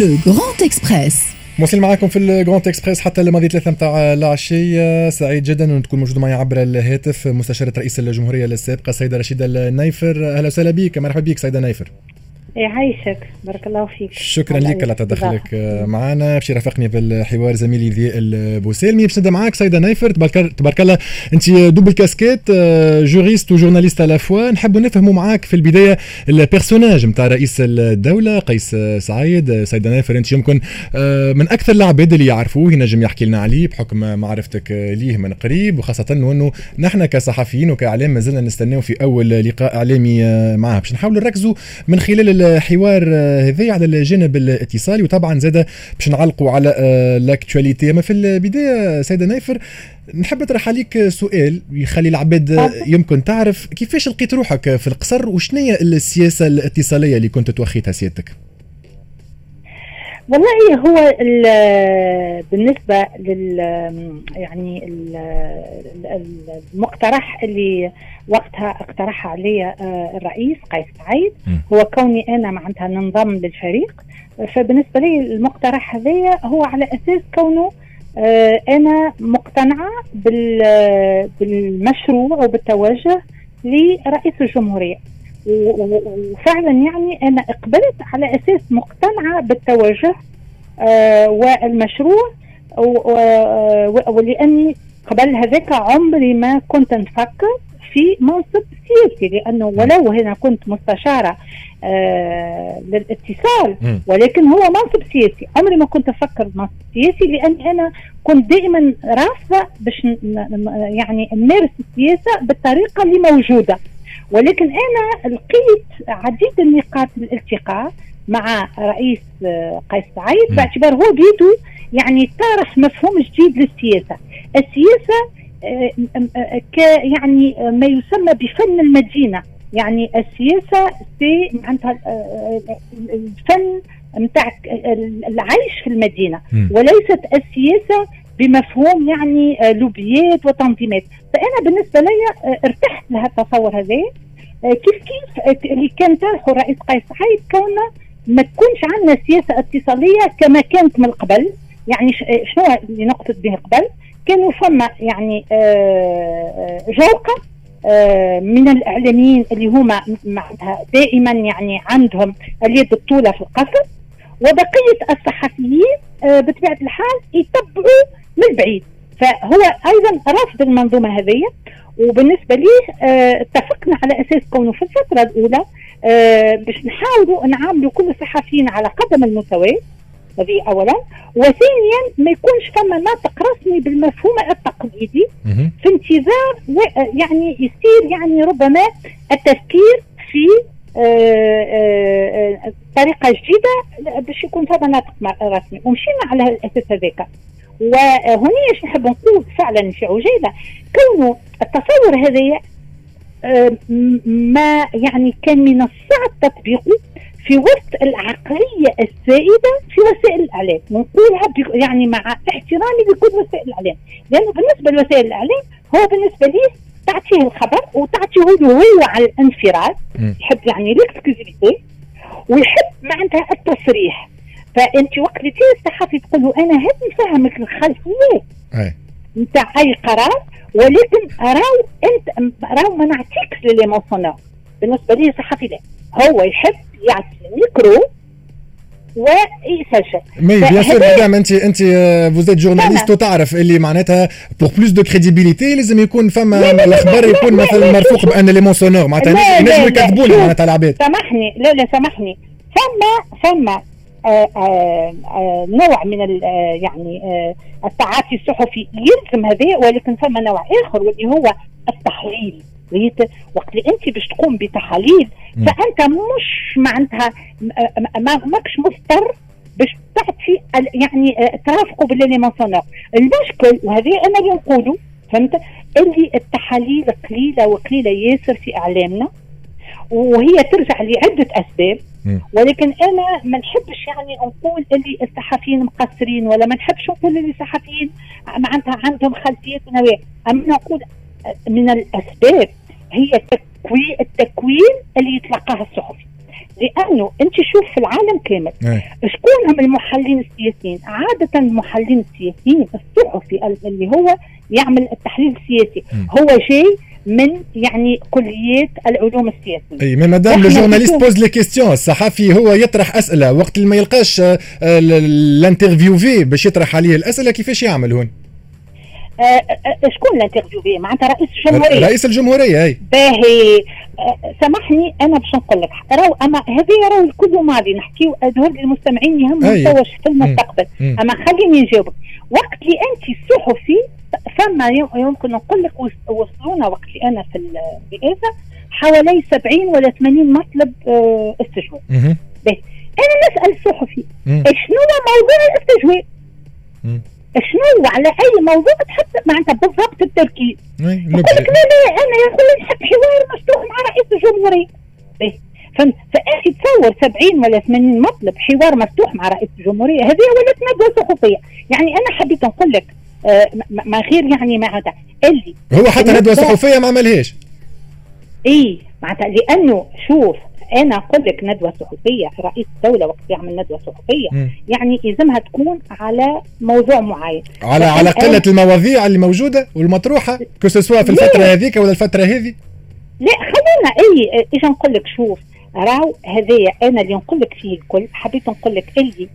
Le Grand Express موصل معاكم في ال Grand Express حتى الماضي ثلاثة متاع العشية سعيد جدا أن تكون موجود معي عبر الهاتف مستشارة رئيس الجمهورية السابقة السيدة رشيدة النايفر. أهلا وسهلا بك. مرحبا بك سيدة نايفر. يعيشك بارك الله فيك. شكرا لك على تدخلك معنا. باش يرافقني بالحوار زميلي ذي البوسيلمي باش نبدا معاك سيدة نايفر تبارك الله أنت double casquette juriste و journaliste à la fois نحبوا نفهموا معاك في البداية ال personnage نتاع رئيس الدولة قيس سعيد. سيدة نايفر أنت يمكن آه، من أكثر العباد اللي يعرفوه ينجم يحكي لنا عليه بحكم معرفتك ليه من قريب. وخاصة انه نحن كصحفيين وكإعلام مازلنا نستناو في أول لقاء إعلامي آه، معاه. باش نحاولوا نركزوا من خلال الحوار آه، هذا على الجانب الاتصالي وطبعا زاد باش نعلقوا على آه، l'actualité أما في البداية سيدة نايفر نحب نطرح عليك سؤال يخلي العباد يمكن تعرف كيفاش لقيت روحك في القصر وشنية السياسة الاتصالية اللي كنت توخيتها سيادتك؟ والله هو بالنسبة لل يعني المقترح اللي وقتها اقترحها علي آه، الرئيس قيس سعيد. هو كوني أنا معناتها ننضم للفريق. فبالنسبة لي المقترح هذايا هو على أساس كونه آه، أنا مقتنعة بالمشروع وبالتوجه لرئيس الجمهورية. وفعلا يعني أنا إقبلت على أساس مقتنعة بالتوجه آه والمشروع ولأني قبل هذاك عمري ما كنت نفكر في منصب سياسي لأنه ولو هنا كنت مستشارة آه للاتصال ولكن هو منصب سياسي. عمري ما كنت أفكر بمنصب سياسي لأني أنا كنت دائما رافضة باش يعني نمارس السياسة بالطريقة اللي موجودة. ولكن أنا لقيت عديد النقاط الالتقاء مع رئيس آه، قيس سعيد باعتبار هو بيدو يعني طرح مفهوم جديد للسياسة. السياسة آه، آه، ك يعني ما يسمى بفن المدينة. يعني السياسة سي معناتها الفن نتاع العيش في المدينة. وليست السياسة بمفهوم يعني لوبيات وتنظيمات. فأنا بالنسبة لي ارتحت لهذا التصور هذا. كيف كيف اللي كان طرحه الرئيس قيس سعيد كونه ما تكونش عندنا سياسة اتصالية كما كانت من قبل. يعني شنو اللي نقصد به قبل؟ كانوا فما يعني آه، آه، جوقه آه، من الإعلاميين اللي هما دائما يعني عندهم اليد الطولة في القصر. وبقية الصحفيين بطبيعة الحال يتبعوا من بعيد. فهو أيضا رافض المنظومة هذه. وبالنسبة لي اتفقنا على أساس كونه في الفترة الأولى آه باش نحاولوا نعاملوا كل الصحفيين على قدم المساواة. هذه اولا. وثانيا ما يكونش فما ناطق رسمي بالمفهوم التقليدي في انتظار يعني يصير يعني ربما التفكير في آه آه آه طريقة جديدة باش يكون فما ناطق رسمي. ومشينا على الأساس هذاك. وهنا نحب نقول فعلا في عجاله كونه التصور هذا ما يعني كان من الصعب تطبيقه في وسط العقلية السائدة في وسائل الإعلام. ونقولها يعني مع احترامي لكل وسائل الإعلام. لأنه بالنسبة لوسائل الإعلام هو بالنسبة لي تعطيه الخبر وتعطيه هو على الانفراد يحب يعني l'exclusivité ويحب معناتها التصريح. فأنت وقت اللي الصحفي تقول له أنا هذه نفهمك الخلفيات نتاع أي قرار ولكن راو أنت راو ما نعطيكش l'élément sonore بالنسبة لي صحفي لا. هو يحب يعطي الميكرو ويسجل mais bien sûr madame انت انت vous êtes journaliste وتعرف اللي معناتها pour plus de crédibilité لازم يكون فما الأخبار يكون مثلا مرفوق ب un élément sonore معناتها ينجموا يكذبونا معناتها العباد. سامحني لا لا سامحني. فما فما آه، آه، آه، نوع من يعني التعاطي الصحفي يلزم هذا ولكن ثم نوع آخر واللي هو التحليل. وقت اللي انت باش تقوم بتحاليل فأنت مش معناتها ما ماكش مضطر باش تعطي يعني ترافقوا بالليمونسونور المشكل وهذه أنا اللي نقوله فهمت؟ اللي التحاليل قليلة وقليلة ياسر في إعلامنا وهي ترجع لعدة أسباب ولكن أنا ما نحبش يعني نقول اللي الصحفيين مقصرين ولا ما نحبش نقول اللي الصحفيين معناتها عندهم خلفيات نوايا أما نقول من الأسباب هي التكوين التكوين اللي يتلقاه الصحفي لأنه أنت شوف في العالم كامل شكون هم المحللين السياسيين؟ عادة المحللين السياسيين الصحفي اللي هو يعمل التحليل السياسي. هو جاي من يعني كليات العلوم السياسية. أي مدام le journaliste pose les questions الصحفي هو يطرح أسئلة وقت اللي ما يلقاش ال interviewé باش يطرح عليه الأسئلة كيفاش يعمل هون؟ آه، آه، شكون ال interviewé معناتها رئيس الجمهورية. رئيس الجمهورية أي. باهي. آه، سامحني أنا باش نقول لك راهو أما هذه راهو الكل ماضي نحكيو. هذول المستمعين يهمهم توا في المستقبل. أما خليني نجاوبك وقت اللي أنت صحفي فما يمكن نقول لك وصلونا وقت اللي أنا في الرئاسه حوالي 70 ولا 80 مطلب استجواب. أنا نسأل الصحفي شنو موضوع الاستجواب؟ شنو على أي موضوع تحط معناتها بالضبط التركيز؟ يقول لك لا لا أنا يقول لي نحب حوار مفتوح مع رئيس الجمهورية. فهمت؟ فانت تصور 70 ولا 80 مطلب حوار مفتوح مع رئيس الجمهورية هذه ولات ندوه صحفيه يعني أنا حبيت نقول لك آه ما غير يعني معناتها اللي هو حتى ندوه صحفيه ما عملهاش. اي معناتها لأنه شوف أنا أقول لك ندوة صحفية رئيس الدولة وقت يعمل ندوة صحفية. م. يعني يلزمها تكون على موضوع معين. على على قلة المواضيع اللي موجودة والمطروحة كسوا في الفترة هذيك ولا الفترة هذه لا خلينا إي إيش نقول لك؟ شوف راو هذايا أنا اللي نقول لك فيه الكل حبيت نقول لك اللي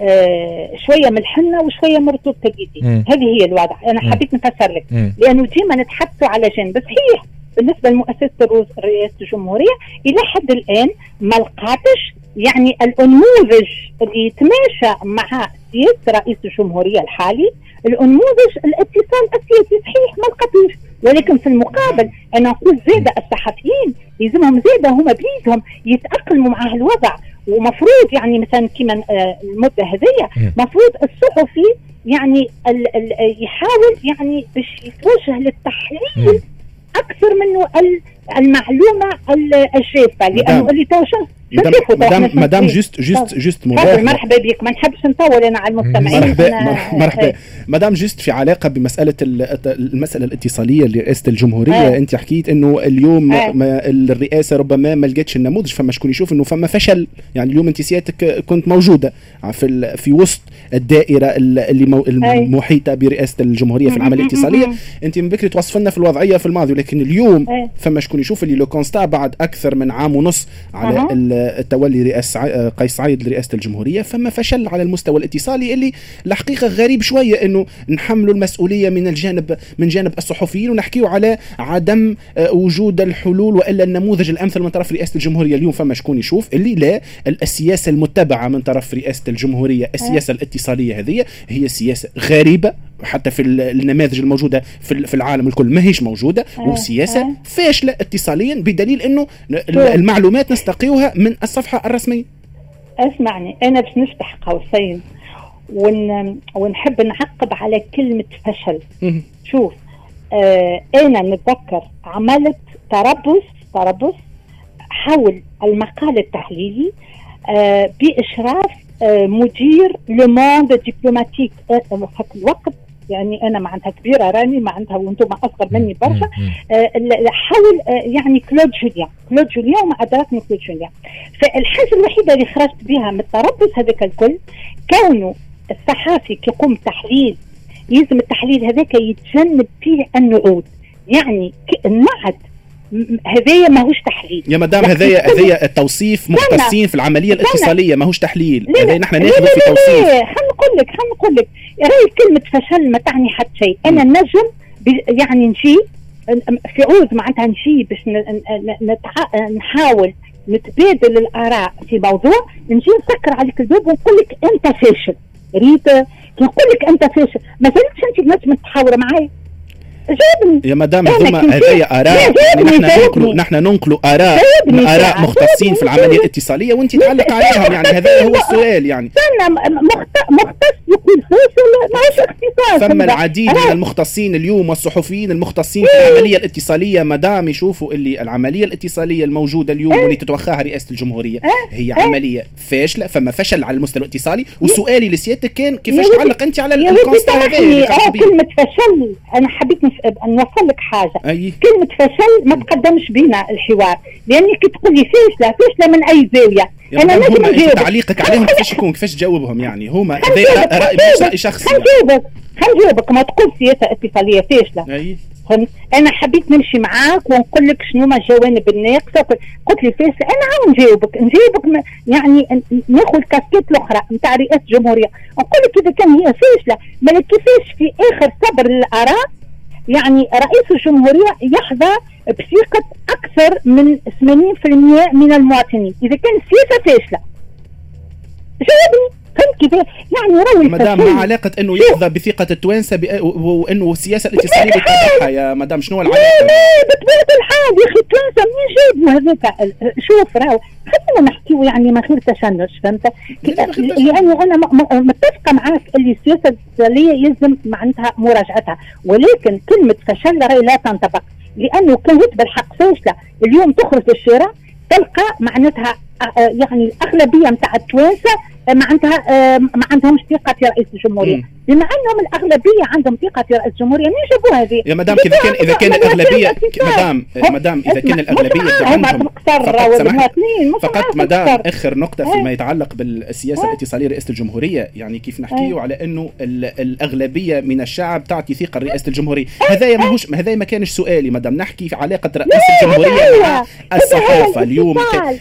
آه شوية من الحنه وشوية مرتبطه ايدي هذه هي الوضع. أنا حبيت نفسر لك. لأنه ديما نتحدثوا على جنب. صحيح. بالنسبة لمؤسسة رئاسه الجمهورية إلى حد الآن ما لقاتش يعني الأنموذج اللي يتماشى مع سياسة رئيس الجمهورية الحالي الأنموذج الاتصال السياسي. صحيح ما لقاتوش ولكن في المقابل أنا نقول زاده الصحفيين يلزمهم زاده هما بيدهم يتأقلموا مع الوضع. ومفروض يعني مثلا كما آه، المدة هذيا مفروض الصحفي يعني ال ال يحاول يعني باش يتوجه للتحليل أكثر منه المعلومة الجافه لأنه اللي تو مدام مدام juste juste juste مرحبا بك. ما نحبش نطول أنا على المستمعين مرحبا مرحبا. مدام juste في علاقة بمسألة المسألة الاتصالية لرئاسه الجمهورية. آه. أنت حكيت إنه اليوم آه. الرئاسة ربما ما لقتش النموذج فما شكون يشوف إنه فما فشل. يعني اليوم أنت سيادتك كنت موجودة في في وسط الدائرة اللي مو المحيطة برئاسة الجمهورية في العملية الاتصالية. أنت من بكري توصف لنا في الوضعية في الماضي ولكن اليوم فما شكون يشوف اللي لو كونستا بعد أكثر من عام ونص على التولي رئاسه قيس سعيد لرئاسة الجمهورية فما فشل على المستوى الاتصالي اللي الحقيقة غريب شوية إنه نحملوا المسؤولية من الجانب من جانب الصحفيين ونحكيوا على عدم آه، وجود الحلول وإلا النموذج الأمثل من طرف رئاسة الجمهورية. اليوم فما شكون يشوف؟ اللي لا السياسة المتبعة من طرف رئاسة الجمهورية. السياسة الاتصالية هذه هي سياسة غريبة حتى في النماذج الموجودة في العالم الكل. ما هيش موجودة آه، وسياسة آه. فاشلة اتصاليا بدليل إنه المعلومات نستقيوها من الصفحة الرسمية. اسمعني أنا باش نفتح قوسين ون... ونحب نعقب على كلمة فشل. شوف آه أنا نتذكر عملت تربص تربص حول المقال التحليلي آه بإشراف آه مدير Le Monde diplomatique آه في الوقت يعني أنا معناتها كبيرة راني معناتها وأنتم أصغر مني برشا. آه حول آه يعني كلود جوليان. كلود جوليان وما ادراكني كلود جوليان. فالحاجة الوحيدة اللي خرجت بها من التربص هذاك الكل كونه الصحافي كيقوم تحليل يلزم التحليل هذاك يتجنب فيه النعوت. يعني النعت هذايا ماهوش تحليل. يا مدام هذايا هذايا التوصيف مختصين في العملية الاتصالية ماهوش تحليل. هذايا نحن ناخذ في توصيف خلينا نقول لك خلينا نقول لك. راهي كلمة فشل ما تعني حتى شيء. أنا نجم يعني نجي في عود معناتها نجي باش. نحاول نتبادل الآراء في موضوع نجي نسكر عليك الباب ونقول لك أنت فاشل. ريت؟ نقول لك أنت فاشل. ما زلتش أنت نجم تحاور معي جابني. يا مدام هذوما هذايا آراء. نحن ننقلوا نحن ننقلوا اراء آراء مختصين في العملية الاتصالية وانت تعلق عليهم يعني. هذا هو السؤال يعني. استنى مختص يقول فاشل ماهوش اختصاص ثم العديد من المختصين اليوم والصحفيين المختصين في العملية الاتصالية. مدام يشوفوا اللي العملية الاتصالية الموجودة اليوم واللي تتوخاها رئاسة الجمهورية هي عملية فاشلة. فما فشل على المستوى الاتصالي. وسؤالي لسيادتك كان كيفاش تعلق أنت على الكونستا هذا آه، كلمة فشل. أنا حبيت نوصل لك حاجة. أي. كلمة فشل ما تقدمش بينا الحوار. لانك تقول لي فاشلة فاشلة من أي زاوية؟ أنا نجم نجاوب. تعليقك عليهم؟ كيفاش يكون؟ كيفاش تجاوبهم يعني؟ هما رأي رأي شخصي. خلينا نجاوبك خلينا نجاوبك ما تقول سياسة اتصالية. فاشله فهمت؟ أنا حبيت نمشي معاك ونقول لك شنو ما الجوانب الناقصة. قلت لي فاشله أنا عاود نجاوبك. نجاوبك يعني ناخذ الكاسكيت الأخرى نتاع رئاسة الجمهورية. نقول لك إذا كان هي فاشله ما كيفاش في آخر صبر الاراء يعني رئيس الجمهورية يحظى بثقة أكثر من 80% من المواطنين. إذا كان السياسة فاشلة جاوبني فهمت كيف؟ يعني روي مدام ما علاقة إنه يحظى بثقة التوانسة وإنه السياسة الاتصالية بتتبعها يا مدام شنو العلاقة؟ لا لا بطبيعة الحال يا أخي التوانسة منين جابوا هذاك؟ شوف راهو خلينا نحكيو يعني ما خير تشنج فهمت؟ يعني أنا متفقة معاك اللي السياسة الاتصالية يلزم معناتها مراجعتها ولكن كلمة فشل راهي لا تنطبق لأنه كانت بالحق فاشلة اليوم تخرج الشارع تلقى معناتها يعني الاغلبيه نتاع التوانسة ما عندها ما عندهمش ثقة في رئيس الجمهورية. بما أنهم الأغلبية عندهم ثقة في رئيس الجمهوريه منين جابوا هذه؟ يا مدام اذا كان إذا كان الاغلبيه مدام مدام إذا كان الأغلبية عندهم فقط فقط مدام آخر نقطة فيما يتعلق بالسياسة الاتصالية لرئاسه الجمهورية يعني كيف نحكيو على أنه الأغلبية من الشعب تعطي ثقة لرئاسه الجمهورية. هذا ماهوش هذا ما كانش سؤالي مدام. نحكي في علاقة رئيس الجمهورية مع الصحافة اليوم.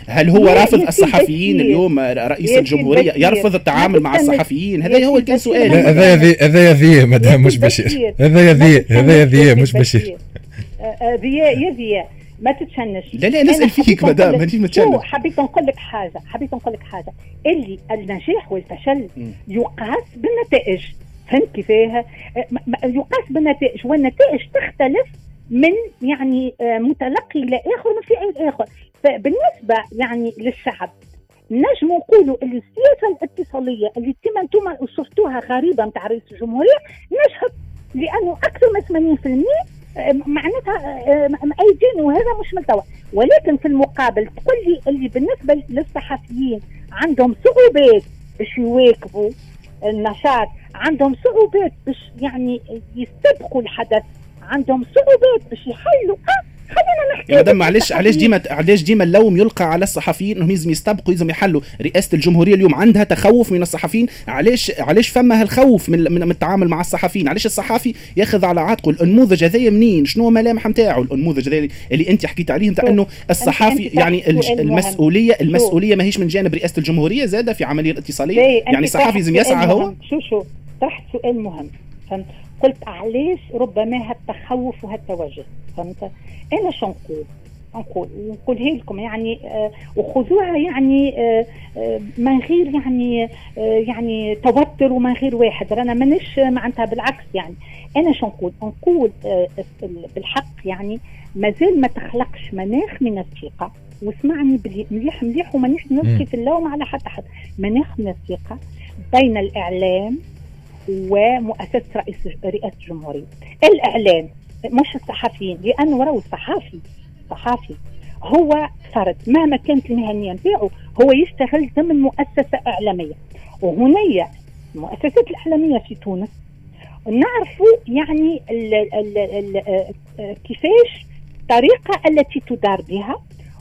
هل هو رافض الصحفيين اليوم رئيس الجمهورية؟ يرفض التعامل مع الصحفيين؟ هذا هو كان سؤالي. هذا ذي هذا ذي مدام مش بشير. هذا ذي هذا ذي مش بشير. ذياء يا ذياء ما تتشنش. لا لا نسال فيك مدام مانيش متشنج حبيت نقول لك حاجة حبيت نقول لك حاجة. اللي النجاح والفشل يقاس بالنتائج. فهمت كيفاه؟ يقاس بالنتائج. والنتائج تختلف من يعني متلقي إلى اخر من فعل اخر فبالنسبة يعني للشعب نجم نقولوا اللي السياسة الاتصالية اللي كما أنتم شفتوها غريبة نتاع رئيس الجمهورية نجحت لأنه أكثر من 80% آه، معناتها آه، ايدين وهذا مش مستوى ولكن في المقابل تقول لي اللي بالنسبة للصحفيين عندهم صعوبات باش يواكبوا النشاط عندهم صعوبات باش يعني يستبقوا الحدث عندهم صعوبات باش يحلوا أه خلينا نحكي. يا مدام معلش علاش ديما علاش ديما اللوم يلقى على الصحفيين؟ انهم لازم يستبقوا لازم يحلوا. رئاسة الجمهورية اليوم عندها تخوف من الصحفيين. علاش علاش فما هالخوف من, من, التعامل مع الصحفيين؟ علاش الصحفي ياخذ على عاتقه النموذج هذايا منين؟ شنو الملامح نتاعو النموذج هذا اللي أنت حكيت عليه نتاع إنه الصحافي يعني المسؤوليه المسؤولية ماهيش من جانب رئاسة الجمهورية زادة في عملية الاتصالية؟ يعني الصحفي لازم يسعى هو؟ شو شو طرحت سؤال مهم. فهمت؟ قلت علاش ربما هالتخوف وهالتوجه فهمت؟ أنا شو نقول؟ نقول نقولها لكم يعني آه وخذوها يعني آه آه من غير يعني آه يعني توتر ومن غير واحد. رانا مانيش معناتها بالعكس يعني. أنا شو نقول؟ نقول آه بالحق يعني مازال ما تخلقش مناخ من الثقة. واسمعني مليح مليح ومانيش نلقي في اللوم على حتى حد. مناخ من الثقة بين الإعلام ومؤسسة رئيس رئاسه الجمهوريه الإعلام مش الصحفيين لأنه راهو الصحافي صحافي. هو فرد مهما كانت المهنية نتاعو هو يشتغل ضمن مؤسسة إعلامية. وهنايا المؤسسات الإعلامية في تونس نعرفوا يعني ال ال ال كيفاش الطريقة التي تدار بها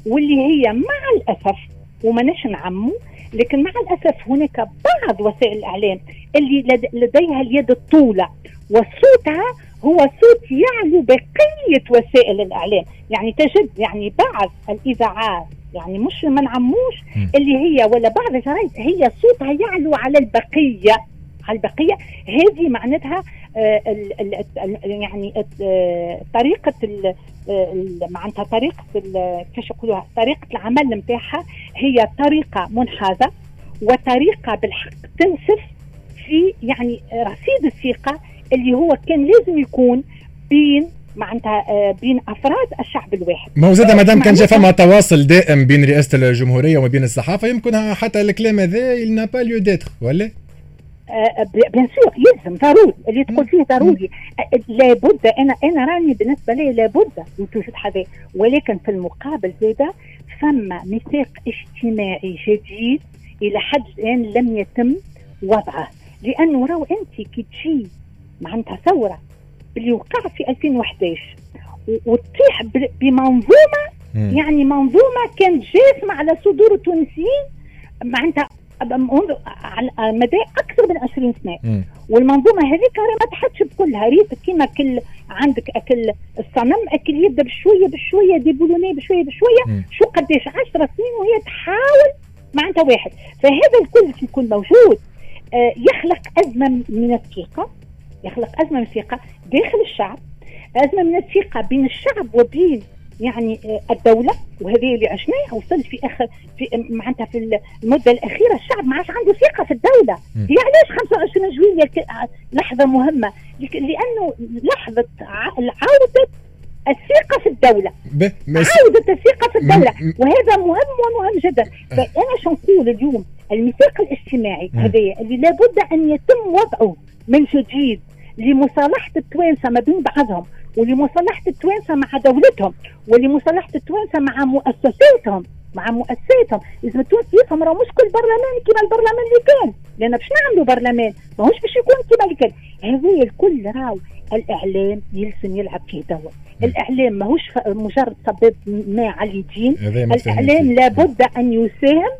واللي هي مع الأسف وماناش نعمو لكن مع الأسف هناك بعض وسائل الإعلام اللي لديها اليد الطولة وصوتها هو صوت يعلو بقية وسائل الإعلام. يعني تجد يعني بعض الإذاعات يعني مش ما نعموش اللي هي ولا بعض الجرايد هي صوتها يعلو على البقية. على البقية. هذه معناتها آه يعني آه طريقة معناتها طريقة كيفاش يقولوها طريقة العمل نتاعها هي طريقة منحازة وطريقة بالحق تنسف في يعني رصيد الثقة اللي هو كان لازم يكون بين معناتها آه، بين أفراد الشعب الواحد. ما هو زاد مادام كان جا فما تواصل دائم بين رئاسة الجمهورية وما بين الصحافة يمكن حتى الكلام هذا il n'a pas lieu d'être ولا بيان سور يلزم ضروري. اللي تقول فيه ضروري. لابد أنا أنا راني بالنسبة لي لابد من توجد هذا ولكن في المقابل زاده ثم ميثاق اجتماعي جديد إلى حد الآن لم يتم وضعه. لأنه راهو أنت كي تجي معناتها ثورة اللي وقع في 2011 وتطيح بمنظومة يعني منظومة كانت جاسمه على صدور التونسيين معناتها منذ على مدى أكثر من 20 سنة. والمنظومة هذيك ما تحطش بكلها. ريت كيما كل عندك أكل الصنم أكل يبدأ بشوية بشوية ديبولوني بشوية بشوية. شو قداش 10 سنين وهي تحاول معناتها واحد. فهذا الكل يكون موجود. آه يخلق أزمة من الثقة. يخلق أزمة من الثقة. داخل الشعب. أزمة من الثقة بين الشعب وبين يعني آه، الدولة وهذه اللي عشناها وصلت في آخر في معناتها في المدة الأخيرة الشعب ما عادش عنده ثقة في الدولة. هي علاش 25 جويليه لحظة مهمة. لأنه لحظة عودة الثقة في الدولة. عودة الثقة في الدولة. وهذا مهم ومهم جدا. فأنا شو نقول اليوم؟ الميثاق الاجتماعي هذا اللي لابد أن يتم وضعه من جديد لمصالحة التوانسة ما بين بعضهم. ولمصالحة التوانسة مع دولتهم ولمصالحة التوانسة مع مؤسساتهم مع مؤسساتهم. لازم التونس يفهم راه مش كل برلمان كما البرلمان اللي كان. لأن باش نعملوا برلمان ماهوش باش يكون كما اللي كان. هذا الكل راهو الإعلام يلزم يلعب فيه دور الإعلام ماهوش مجرد سبب ما على اليدين الإعلام لابد أن يساهم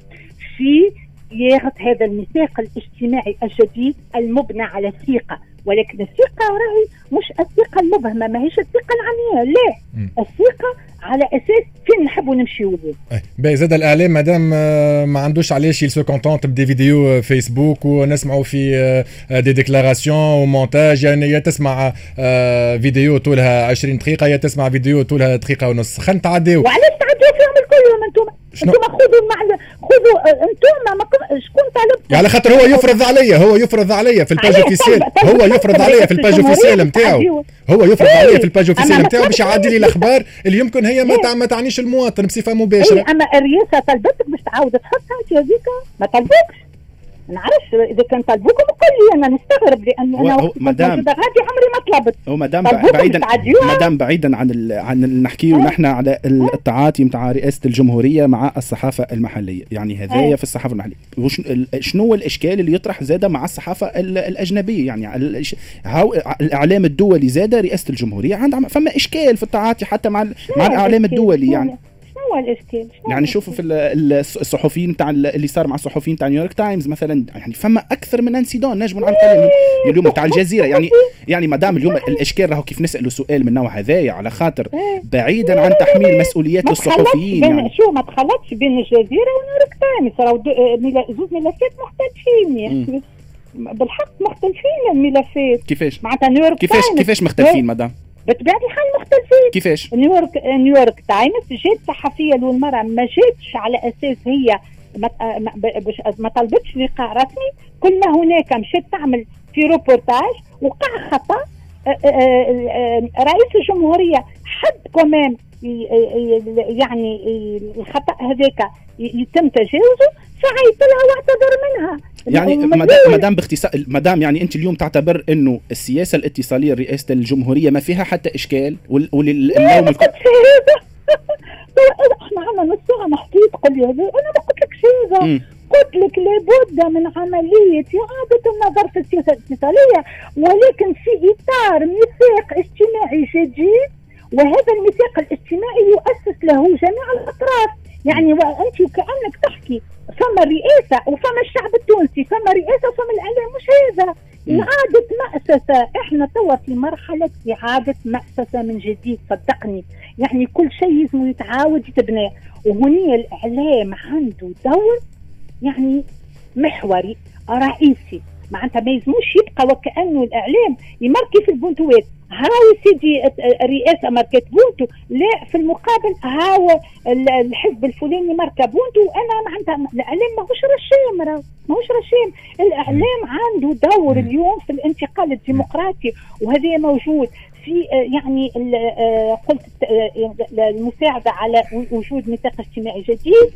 في صياغه هذا الميثاق الاجتماعي الجديد المبنى على الثقة. ولكن الثقة راهي مش الثقة المبهمة ماهيش الثقة العمياء لا. الثقة على أساس فين نحبوا نمشيو له باهي زاد الإعلام مادام آه، ما عندوش علاش il se contente ب des vidéos Facebook ونسمعوا في des déclarations و montage يعني يا تسمع آه، فيديو طولها 20 دقيقة يا تسمع فيديو طولها دقيقة ونص. خلينا نتعداو. وعلاش تعدوا فيهم الكل؟ أنتم شنو؟ أنتم خذوا مع خذوا أنتم ما شكون طالب؟ يعني خاطر هو يفرض عليا هو يفرض عليا في ال page officielle هو يفرض عليا في ال page officielle نتاعو هو يفرض عليا في ال page officielle نتاعو باش يعدي لي الأخبار اللي يمكن هي ما ما تعنيش المواطن بصفة مباشرة. أما الرئاسه طلبتك باش تعاود تحطها انت هذيك؟ ما طلبوكش. نعرفش إذا كان طلبوكم قل لي أنا نستغرب لأنه أنا وقت مدام غادي عمري ما طلبت. هو مدام بعيدا مدام بعيدا عن ال... عن نحكيو أه. نحن على التعاطي نتاع رئاسة الجمهورية مع الصحافة المحلية. يعني هذايا أه. في الصحافة المحلية. وش... شنو الإشكال اللي يطرح زاده مع الصحافة الأجنبية؟ يعني هاو الإعلام الدولي زاده رئاسة الجمهورية عندها فما إشكال في التعاطي حتى مع مع الإعلام الدولي يعني. هو الاشكال يعني شوفوا في الصحفيين تاع اللي صار مع الصحفيين تاع نيويورك تايمز مثلا يعني فما أكثر من انسيدون نجم نعرف اليوم تاع الجزيرة يعني يعني مادام اليوم الأشكال راهو كيف نسألوا سؤال من نوع هذايا على خاطر بعيدا عن تحميل مسؤوليات الصحفيين يعني. شو ما تخلطش بين الجزيرة ونيويورك تايمز. راهو زوج ملفات مختلفين يعني. بالحق مختلفين الملفات كيفاش؟ معناتها نيويورك كيفاش كيفاش مختلفين مدام؟ بطبيعه الحال مختلفين كيفاش؟ نيويورك نيويورك تايمز جات صحفية للمرأة ما جاتش على أساس هي ما, ما طلبتش لقاء رسمي. كل ما هناك مشات تعمل في روبورتاج وقع خطأ. رئيس الجمهورية حد كمان يعني الخطأ هذاك يتم تجاوزه فعيط لها واعتذر منها. يعني مدام باختصار مدام يعني انت اليوم تعتبر انه السياسة الاتصالية لرئاسه الجمهورية ما فيها حتى إشكال واللوم الك... إحنا عندنا نص ساعه نحكي تقول لي أنا ما قلت لك شيء قلت لك لابد من عملية إعادة النظر في السياسة الاتصالية ولكن في إطار ميثاق اجتماعي جديد وهذا الميثاق الاجتماعي يؤسس له جميع الأطراف. يعني وانت كأنك تحكي. فما رئاسه وفما الشعب التونسي. فما رئاسه وفما الاعلام مش هذا. إعادة مأسسة. إحنا توا في مرحلة إعادة مأسسة من جديد صدقني. يعني كل شيء لازم يتعاود يتبنى. وهني الإعلام عنده دور يعني محوري رئيسي. معناتها ما يلزموش يبقى وكأنه الإعلام. يمركي في البنتوات هاو سيدي الرئاسه ماركت بونتو. لا في المقابل هاو الحزب الفلاني ماركا بونتو. وأنا معناتها الإعلام ماهوش رشام ماهوش رشام. الإعلام عنده دور اليوم في الانتقال الديمقراطي وهذا موجود في يعني قلت المساعدة على وجود ميثاق اجتماعي جديد.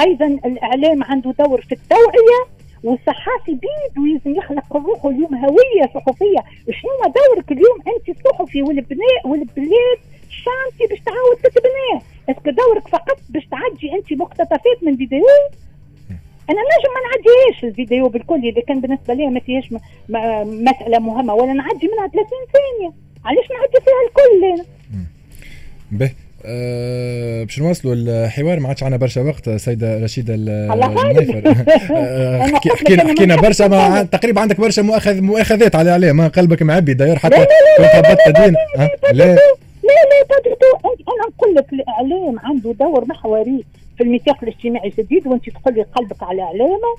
أيضا الإعلام عنده دور في التوعية. والصحافي بيدو يخلق روحه اليوم هوية صحفية. شنو دورك اليوم أنت صحفي والبناء والبلاد chantier باش تعاود تتبناه est-ce que دورك فقط باش تعدي أنت مقتطفات من فيديو؟ أنا نجم ما نعديهاش الفيديو بالكل إذا كان بالنسبة لي ما فيهاش مسألة مهمة ولا نعدي منها 30 ثانية علاش نعدي فيها الكل أنا؟ به. أه باش نواصلوا الحوار ما عادش عندنا برشا وقت سيدة رشيدة النايفر. أه حكينا حكينا برشا ما تقريبا عندك برشا مؤاخذ مؤاخذات على عليه. ما قلبك معبي داير حتى كنت هبطت دين لا لا لا أنا نقول لك الإعلام عنده دور محوري في الميثاق الاجتماعي الجديد وأنت تقول لي قلبك على إعلامه.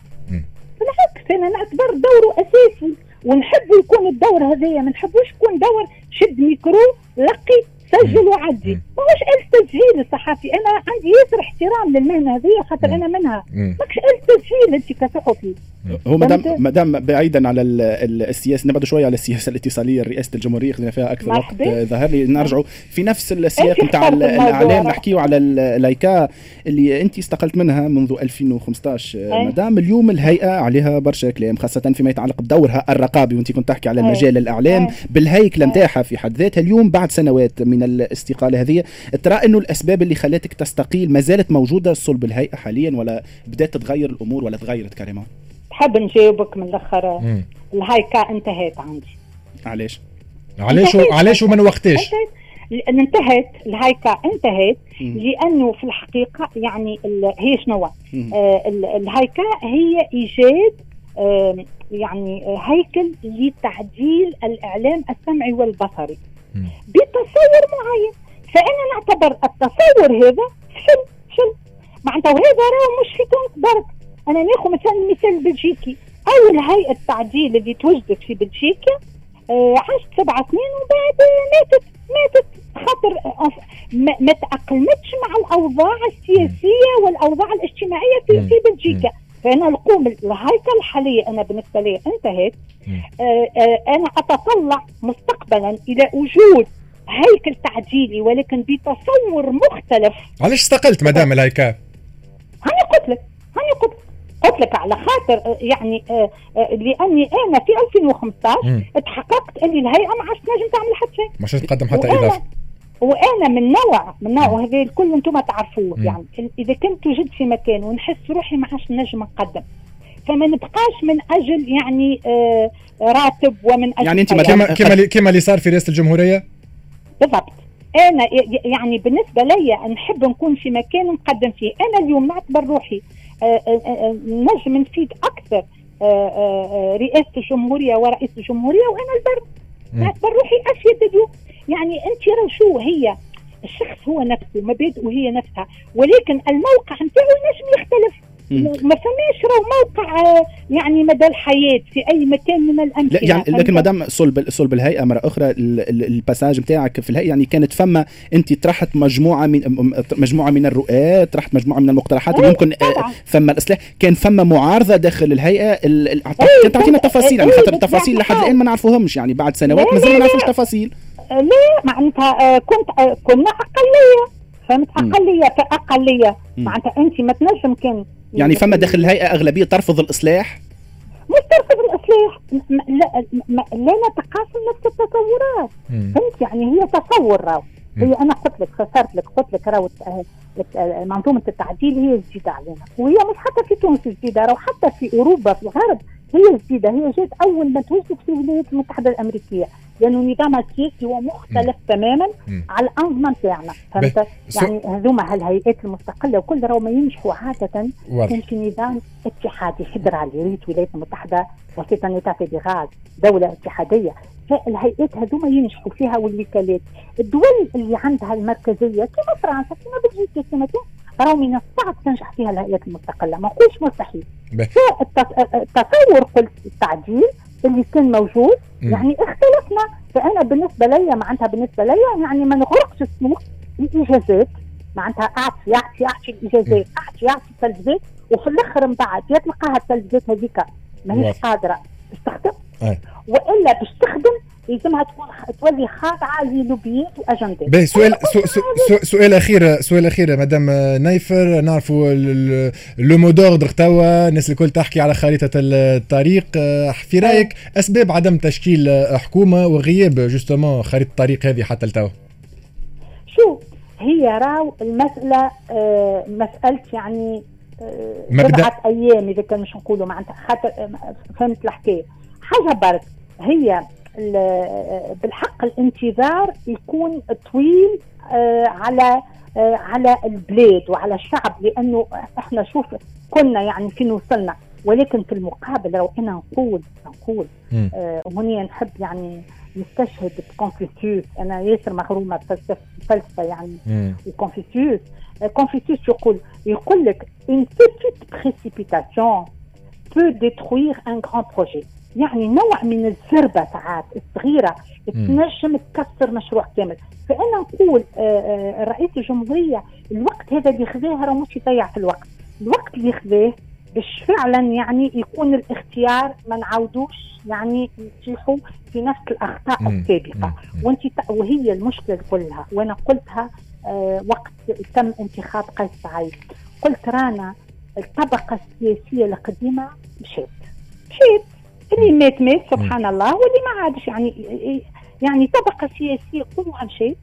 بالعكس أنا نعتبر دوره أساسي. ونحب يكون الدور هذايا ما نحبوش يكون دور شد ميكرو لقي سجل وعدي. ماهوش آلة تسجيل الصحفي أنا عندي ياسر احترام للمهنة هذه خاطر أنا منها. ماكش آلة تسجيل أنت كصحفي. هو مدام مدام بعيدا على السياسة نبعد شوية على السياسة الاتصالية رئاسة الجمهورية خلينا فيها أكثر وقت. ظهر لي نرجعوا. في نفس السياق نتاع الإعلام نحكيو على الهايكا اللي أنت استقلت منها منذ 2015 مدام اليوم الهيئة عليها برشا كلام خاصة فيما يتعلق بدورها الرقابي وأنت كنت تحكي على مجال الإعلام. بالهيكلة نتاعها في حد ذاتها اليوم بعد سنوات من الاستقالة هذه ترى إنه الأسباب اللي خلاتك تستقيل ما زالت موجودة صلب الهيئة حاليا ولا بدات تتغير الأمور ولا تغيرت كريمان تحب نجاوبك من الأخر. الهايكا انتهت عندي. علاش؟ علاش علاش ومن وقتاش؟ انتهت. الهايكا انتهت. لأنه في الحقيقة يعني هي شنو؟ آه الهايكا هي إيجاد آه يعني هيكل لتعديل الإعلام السمعي والبصري. بتصور معين. فانا نعتبر التصور هذا فشل فشل معناتها وهذا راه مش في تونس برك. أنا ناخذ مثلا المثال البلجيكي أول هيئة تعديل اللي توجدت في بلجيكا آه عشت سبع سنين وبعد ماتت ماتت. خاطر ما, ما تأقلمتش مع الأوضاع السياسية والأوضاع الاجتماعية في في بلجيكا. فأنا نقوم الهيكل الحالية. أنا بالنسبة لي انتهت. آه آه أنا أتطلع مستقبلا إلى وجود هيكل تعديلي ولكن بتصور مختلف. علاش استقلت مدام الهيكل؟ هاني قلت لك هاني قلت قلت لك على خاطر يعني آه آه لأني أنا في 2015 تحققت اني الهيئة ما عادش تنجم تعمل حتى شيء. مش تقدم حتى إضافة. وأنا من نوع من نوع وهذا الكل أنتم تعرفوه يعني. إذا كنت وجدت في مكان ونحس روحي ما عادش نجم نقدم فما نبقاش من أجل يعني آه راتب ومن أجل يعني أنت كما كما اللي صار في رئاسة الجمهورية؟ بالضبط. أنا يعني بالنسبة لي نحب نكون في مكان نقدم فيه. أنا اليوم نعتبر روحي نجم نفيد أكثر رئاسة الجمهورية ورئيس الجمهورية وأنا البرد نعتبر روحي افيد اليوم يعني أنت راه شو هي الشخص هو نفسه مبادئه هي نفسها. ولكن الموقع نتاعو نجم يختلف. ما فماش راه موقع يعني مدى الحياة في أي مكان من الامكنه لا يعني لكن مدام صلب صلب الهيئة مرة أخرى الباساج نتاعك في الهيئة يعني كانت فما أنت طرحت مجموعة من مجموعة من الرؤاه طرحت مجموعة من المقترحات اللي ممكن فما الاصلاح كان فما معارضة داخل الهيئة كانت تعطينا تفاصيل يعني خاطر التفاصيل لحد الآن ما نعرفوهمش يعني بعد سنوات مازال ما نعرفوش تفاصيل لا. معناتها كنت كنا أقلية. فهمت؟ أقلية كاقليه معناتها أنت ما تنجم كان يعني فما داخل الهيئة أغلبية ترفض الإصلاح؟ مش ترفض الإصلاح. لا, لا نتقاسم نفس التصورات. فهمت؟ يعني هي تصور راهو. هي أنا قلت لك فسرت لك قلت لك راهو منظومة التعديل هي جديده علينا. وهي مش حتى في تونس جديده راهو حتى في أوروبا في الغرب هي جديده هي جات أول ما توجدت في الولايات المتحدة الأمريكية. لأنه نظامها السياسي هو مختلف م. تماما م. على الأنظمة نتاعنا فهمت؟ يعني هذوما هالهيئات المستقلة وكل راهو ما ينجحوا عادة كان في نظام اتحادي فيدرالي ريت الولايات المتحده و c'est un état fédéral دولة اتحادية. فالهيئات هذوما ينجحوا فيها والوكالات. الدول اللي عندها المركزية كما فرنسا كما بلجيكا كما راهو من الصعب تنجح فيها الهيئات المستقلة. ما نقولش مستحيل. التصور قلت التعديل اللي كان موجود. م. يعني اختلفنا. فأنا بالنسبة لي معناتها بالنسبة لي يعني ما نغرقش السوق الاجازات معناتها أعطي أعطي أعطي الاجازات أعطي أعطي التلفزات وفي الأخر من بعد يا تلقاها التلفزات هذيك ماهيش قادرة. باش تخدم. وإلا باش تخدم لازمها تكون تولي خاضعه للوبيات واجندات باهي سؤال سؤال أخير سؤال أخير مدام نايفر. نعرفوا le mot d'ordre توا الناس الكل تحكي على خريطة الطريق. في رأيك أسباب عدم تشكيل حكومة وغياب justement خريطة الطريق هذه حتى لتوا؟ شو؟ هي راو المسألة آه مسألة يعني آه مبدأ. أيام إذا كان مش نقولوا معناتها خاطر فهمت الحكاية. حاجة برك هي بالحق الانتظار يكون طويل آه على آه على البلاد وعلى الشعب لأنه إحنا شوف كنا يعني فين وصلنا ولكن في المقابل لو أنا نقول نقول آه هنا نحب يعني نستشهد بكونفوسيوس أنا ياسر مغرومة بفلسفه يعني وكونفوسيوس كونفوسيوس يقول يقول لك une petite précipitation peut détruire un grand projet. يعني نوع من الزربة ساعات الصغيرة تنجم تكسر مشروع كامل. فأنا نقول رئيس الجمهورية الوقت هذا اللي خذاه راه مش يضيع في الوقت. الوقت اللي خذاه باش فعلا يعني يكون الاختيار ما نعاودوش يعني نطيحوا في نفس الأخطاء السابقة. وانت وهي المشكلة كلها. وأنا قلتها آه وقت تم انتخاب قيس سعيد قلت رانا الطبقة السياسية القديمة مشيت. مشيت. اللي مات مات سبحان الله واللي ما عادش يعني يعني طبقة سياسية كلها مشيت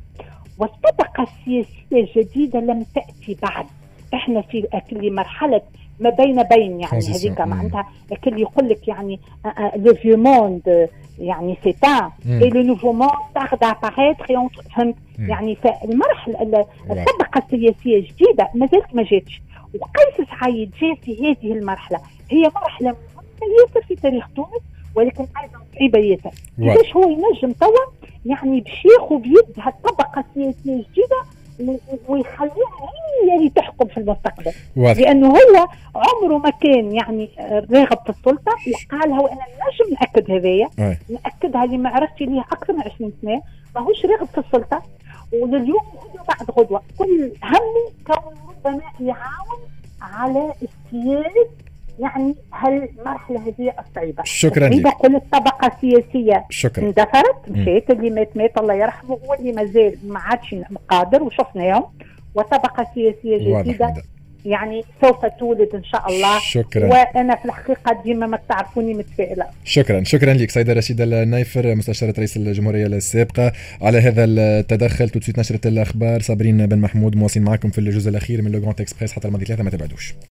والطبقة السياسية الجديدة لم تأتي بعد. إحنا في كل مرحلة ما بين بين يعني هذيك معناتها كل يقول لك يعني le vieux monde يعني s'éteint et le nouveau monde à paraître فهمت يعني فالمرحلة الطبقة السياسية الجديدة ما زالت ما جاتش. وقيس سعيد جاء في هذه المرحلة. هي مرحلة ياسر في تاريخ تونس ولكن أيضا صعيبه ياسر. كيفاش هو ينجم توا؟ يعني باش ياخذ هالطبقه السياسيه الجديده ويخليها هي اللي تحكم في المستقبل. واضح. لأنه هو عمره ما كان يعني راغب في السلطة وقالها وأنا نجم نأكد هذايا. نأكدها اللي معرفتي ليه أكثر من 20 سنة. ماهوش راغب في السلطة. ولليوم غدوه بعد غدوة. كل همه كون ربما يعاون على اجتياز يعني هالمرحله هذه الصعيبة؟ شكرا لك. كل الطبقة السياسية. شكرا. اندثرت مشيت اللي مات مات الله يرحمه واللي مازال ما عادش قادر وشفناهم. وطبقة سياسية جديدة. يعني سوف تولد إن شاء الله. شكرا. وأنا في الحقيقة ديما ما تعرفوني متفائلة. شكرا. شكرا لك سيدة رشيدة النايفر مستشارة رئيس الجمهورية السابقة. على هذا التدخل توا نشرة الأخبار. صابرين بن محمود مواصلين معكم في الجزء الأخير من L'Express حتى الماضي ثلاثة ما تبعدوش.